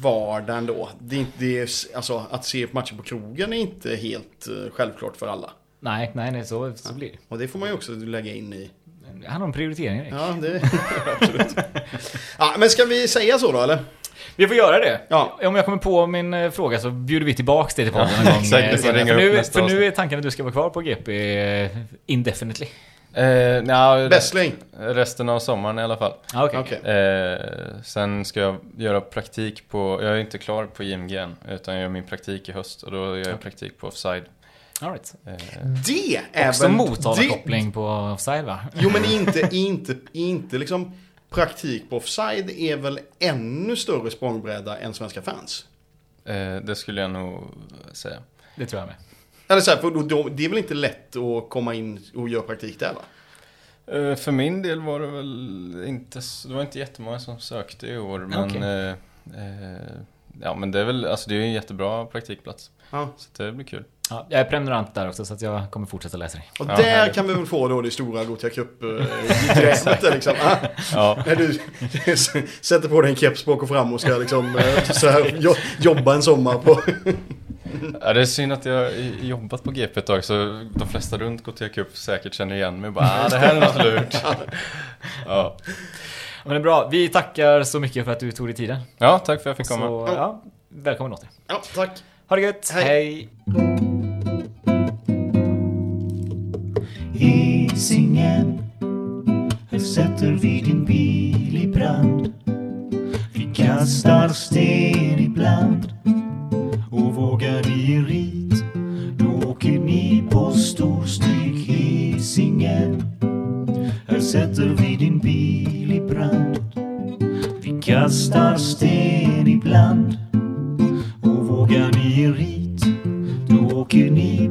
vardag ändå. Det är inte, det är, alltså att se matcher på krogen är inte helt eh, självklart för alla. Nej, nej, nej, så, så blir det. Och det får man ju också lägga in i. Det handlar om prioriteringar. Ja, det absolut. Ja, men ska vi säga så då eller? Vi får göra det. Ja. Om jag kommer på min eh, fråga så bjuder vi tillbaks det till podden en gång. exakt, eh, för nu, för nu är tanken att du ska vara kvar på GP eh, indefinitely. eh, nja, Bästling. resten av sommaren i alla fall Ah, okay. Okej. Eh, sen ska jag göra praktik på, jag är inte klar på IMG än, utan jag gör min praktik i höst och då gör jag praktik på Offside. All right. Eh, Det är Också väl... Motala-koppling på offside va? Jo men inte, inte, inte liksom praktik på offside är väl ännu större språngbräda än svenska fans. eh, det skulle jag nog säga. Det tror jag med. Eller så här, för då, då, det är väl inte lätt att komma in och göra praktik där va? Eh, för min del var det väl inte, det var inte jättemånga som sökte i år, men Okej. eh, eh, Ja men det är väl, alltså det är en jättebra praktikplats. Ja. Så det blir kul. Ja, jag är prenumerant där också så att jag kommer fortsätta läsa det. Och Ja, där härligt. kan vi väl få då det stora Gothia Cup-grävet där liksom. Ah, Ja, när du sätter på dig en keps bak och fram och ska liksom eh, så här, jo, jobba en sommar på... ja, det är synd att jag har jobbat på GP ett tag så de flesta runt Gothia Cup säkert känner igen mig bara ah, det här är något lurt. Ja. Men det är bra. Vi tackar så mycket för att du tog dig tiden. ja, tack för att jag fick komma. Så, ja, välkommen åter. Ja, tack. Ha det gött. Hej. Hej. Hisingen Här sätter vi din bil i brand Vi kastar sten ibland Och vågar er rit Då åker ni på storstryk Hisingen Här sätter vi din bil brand. Vi kastar sten ibland Och vågar ni er hit Då åker ni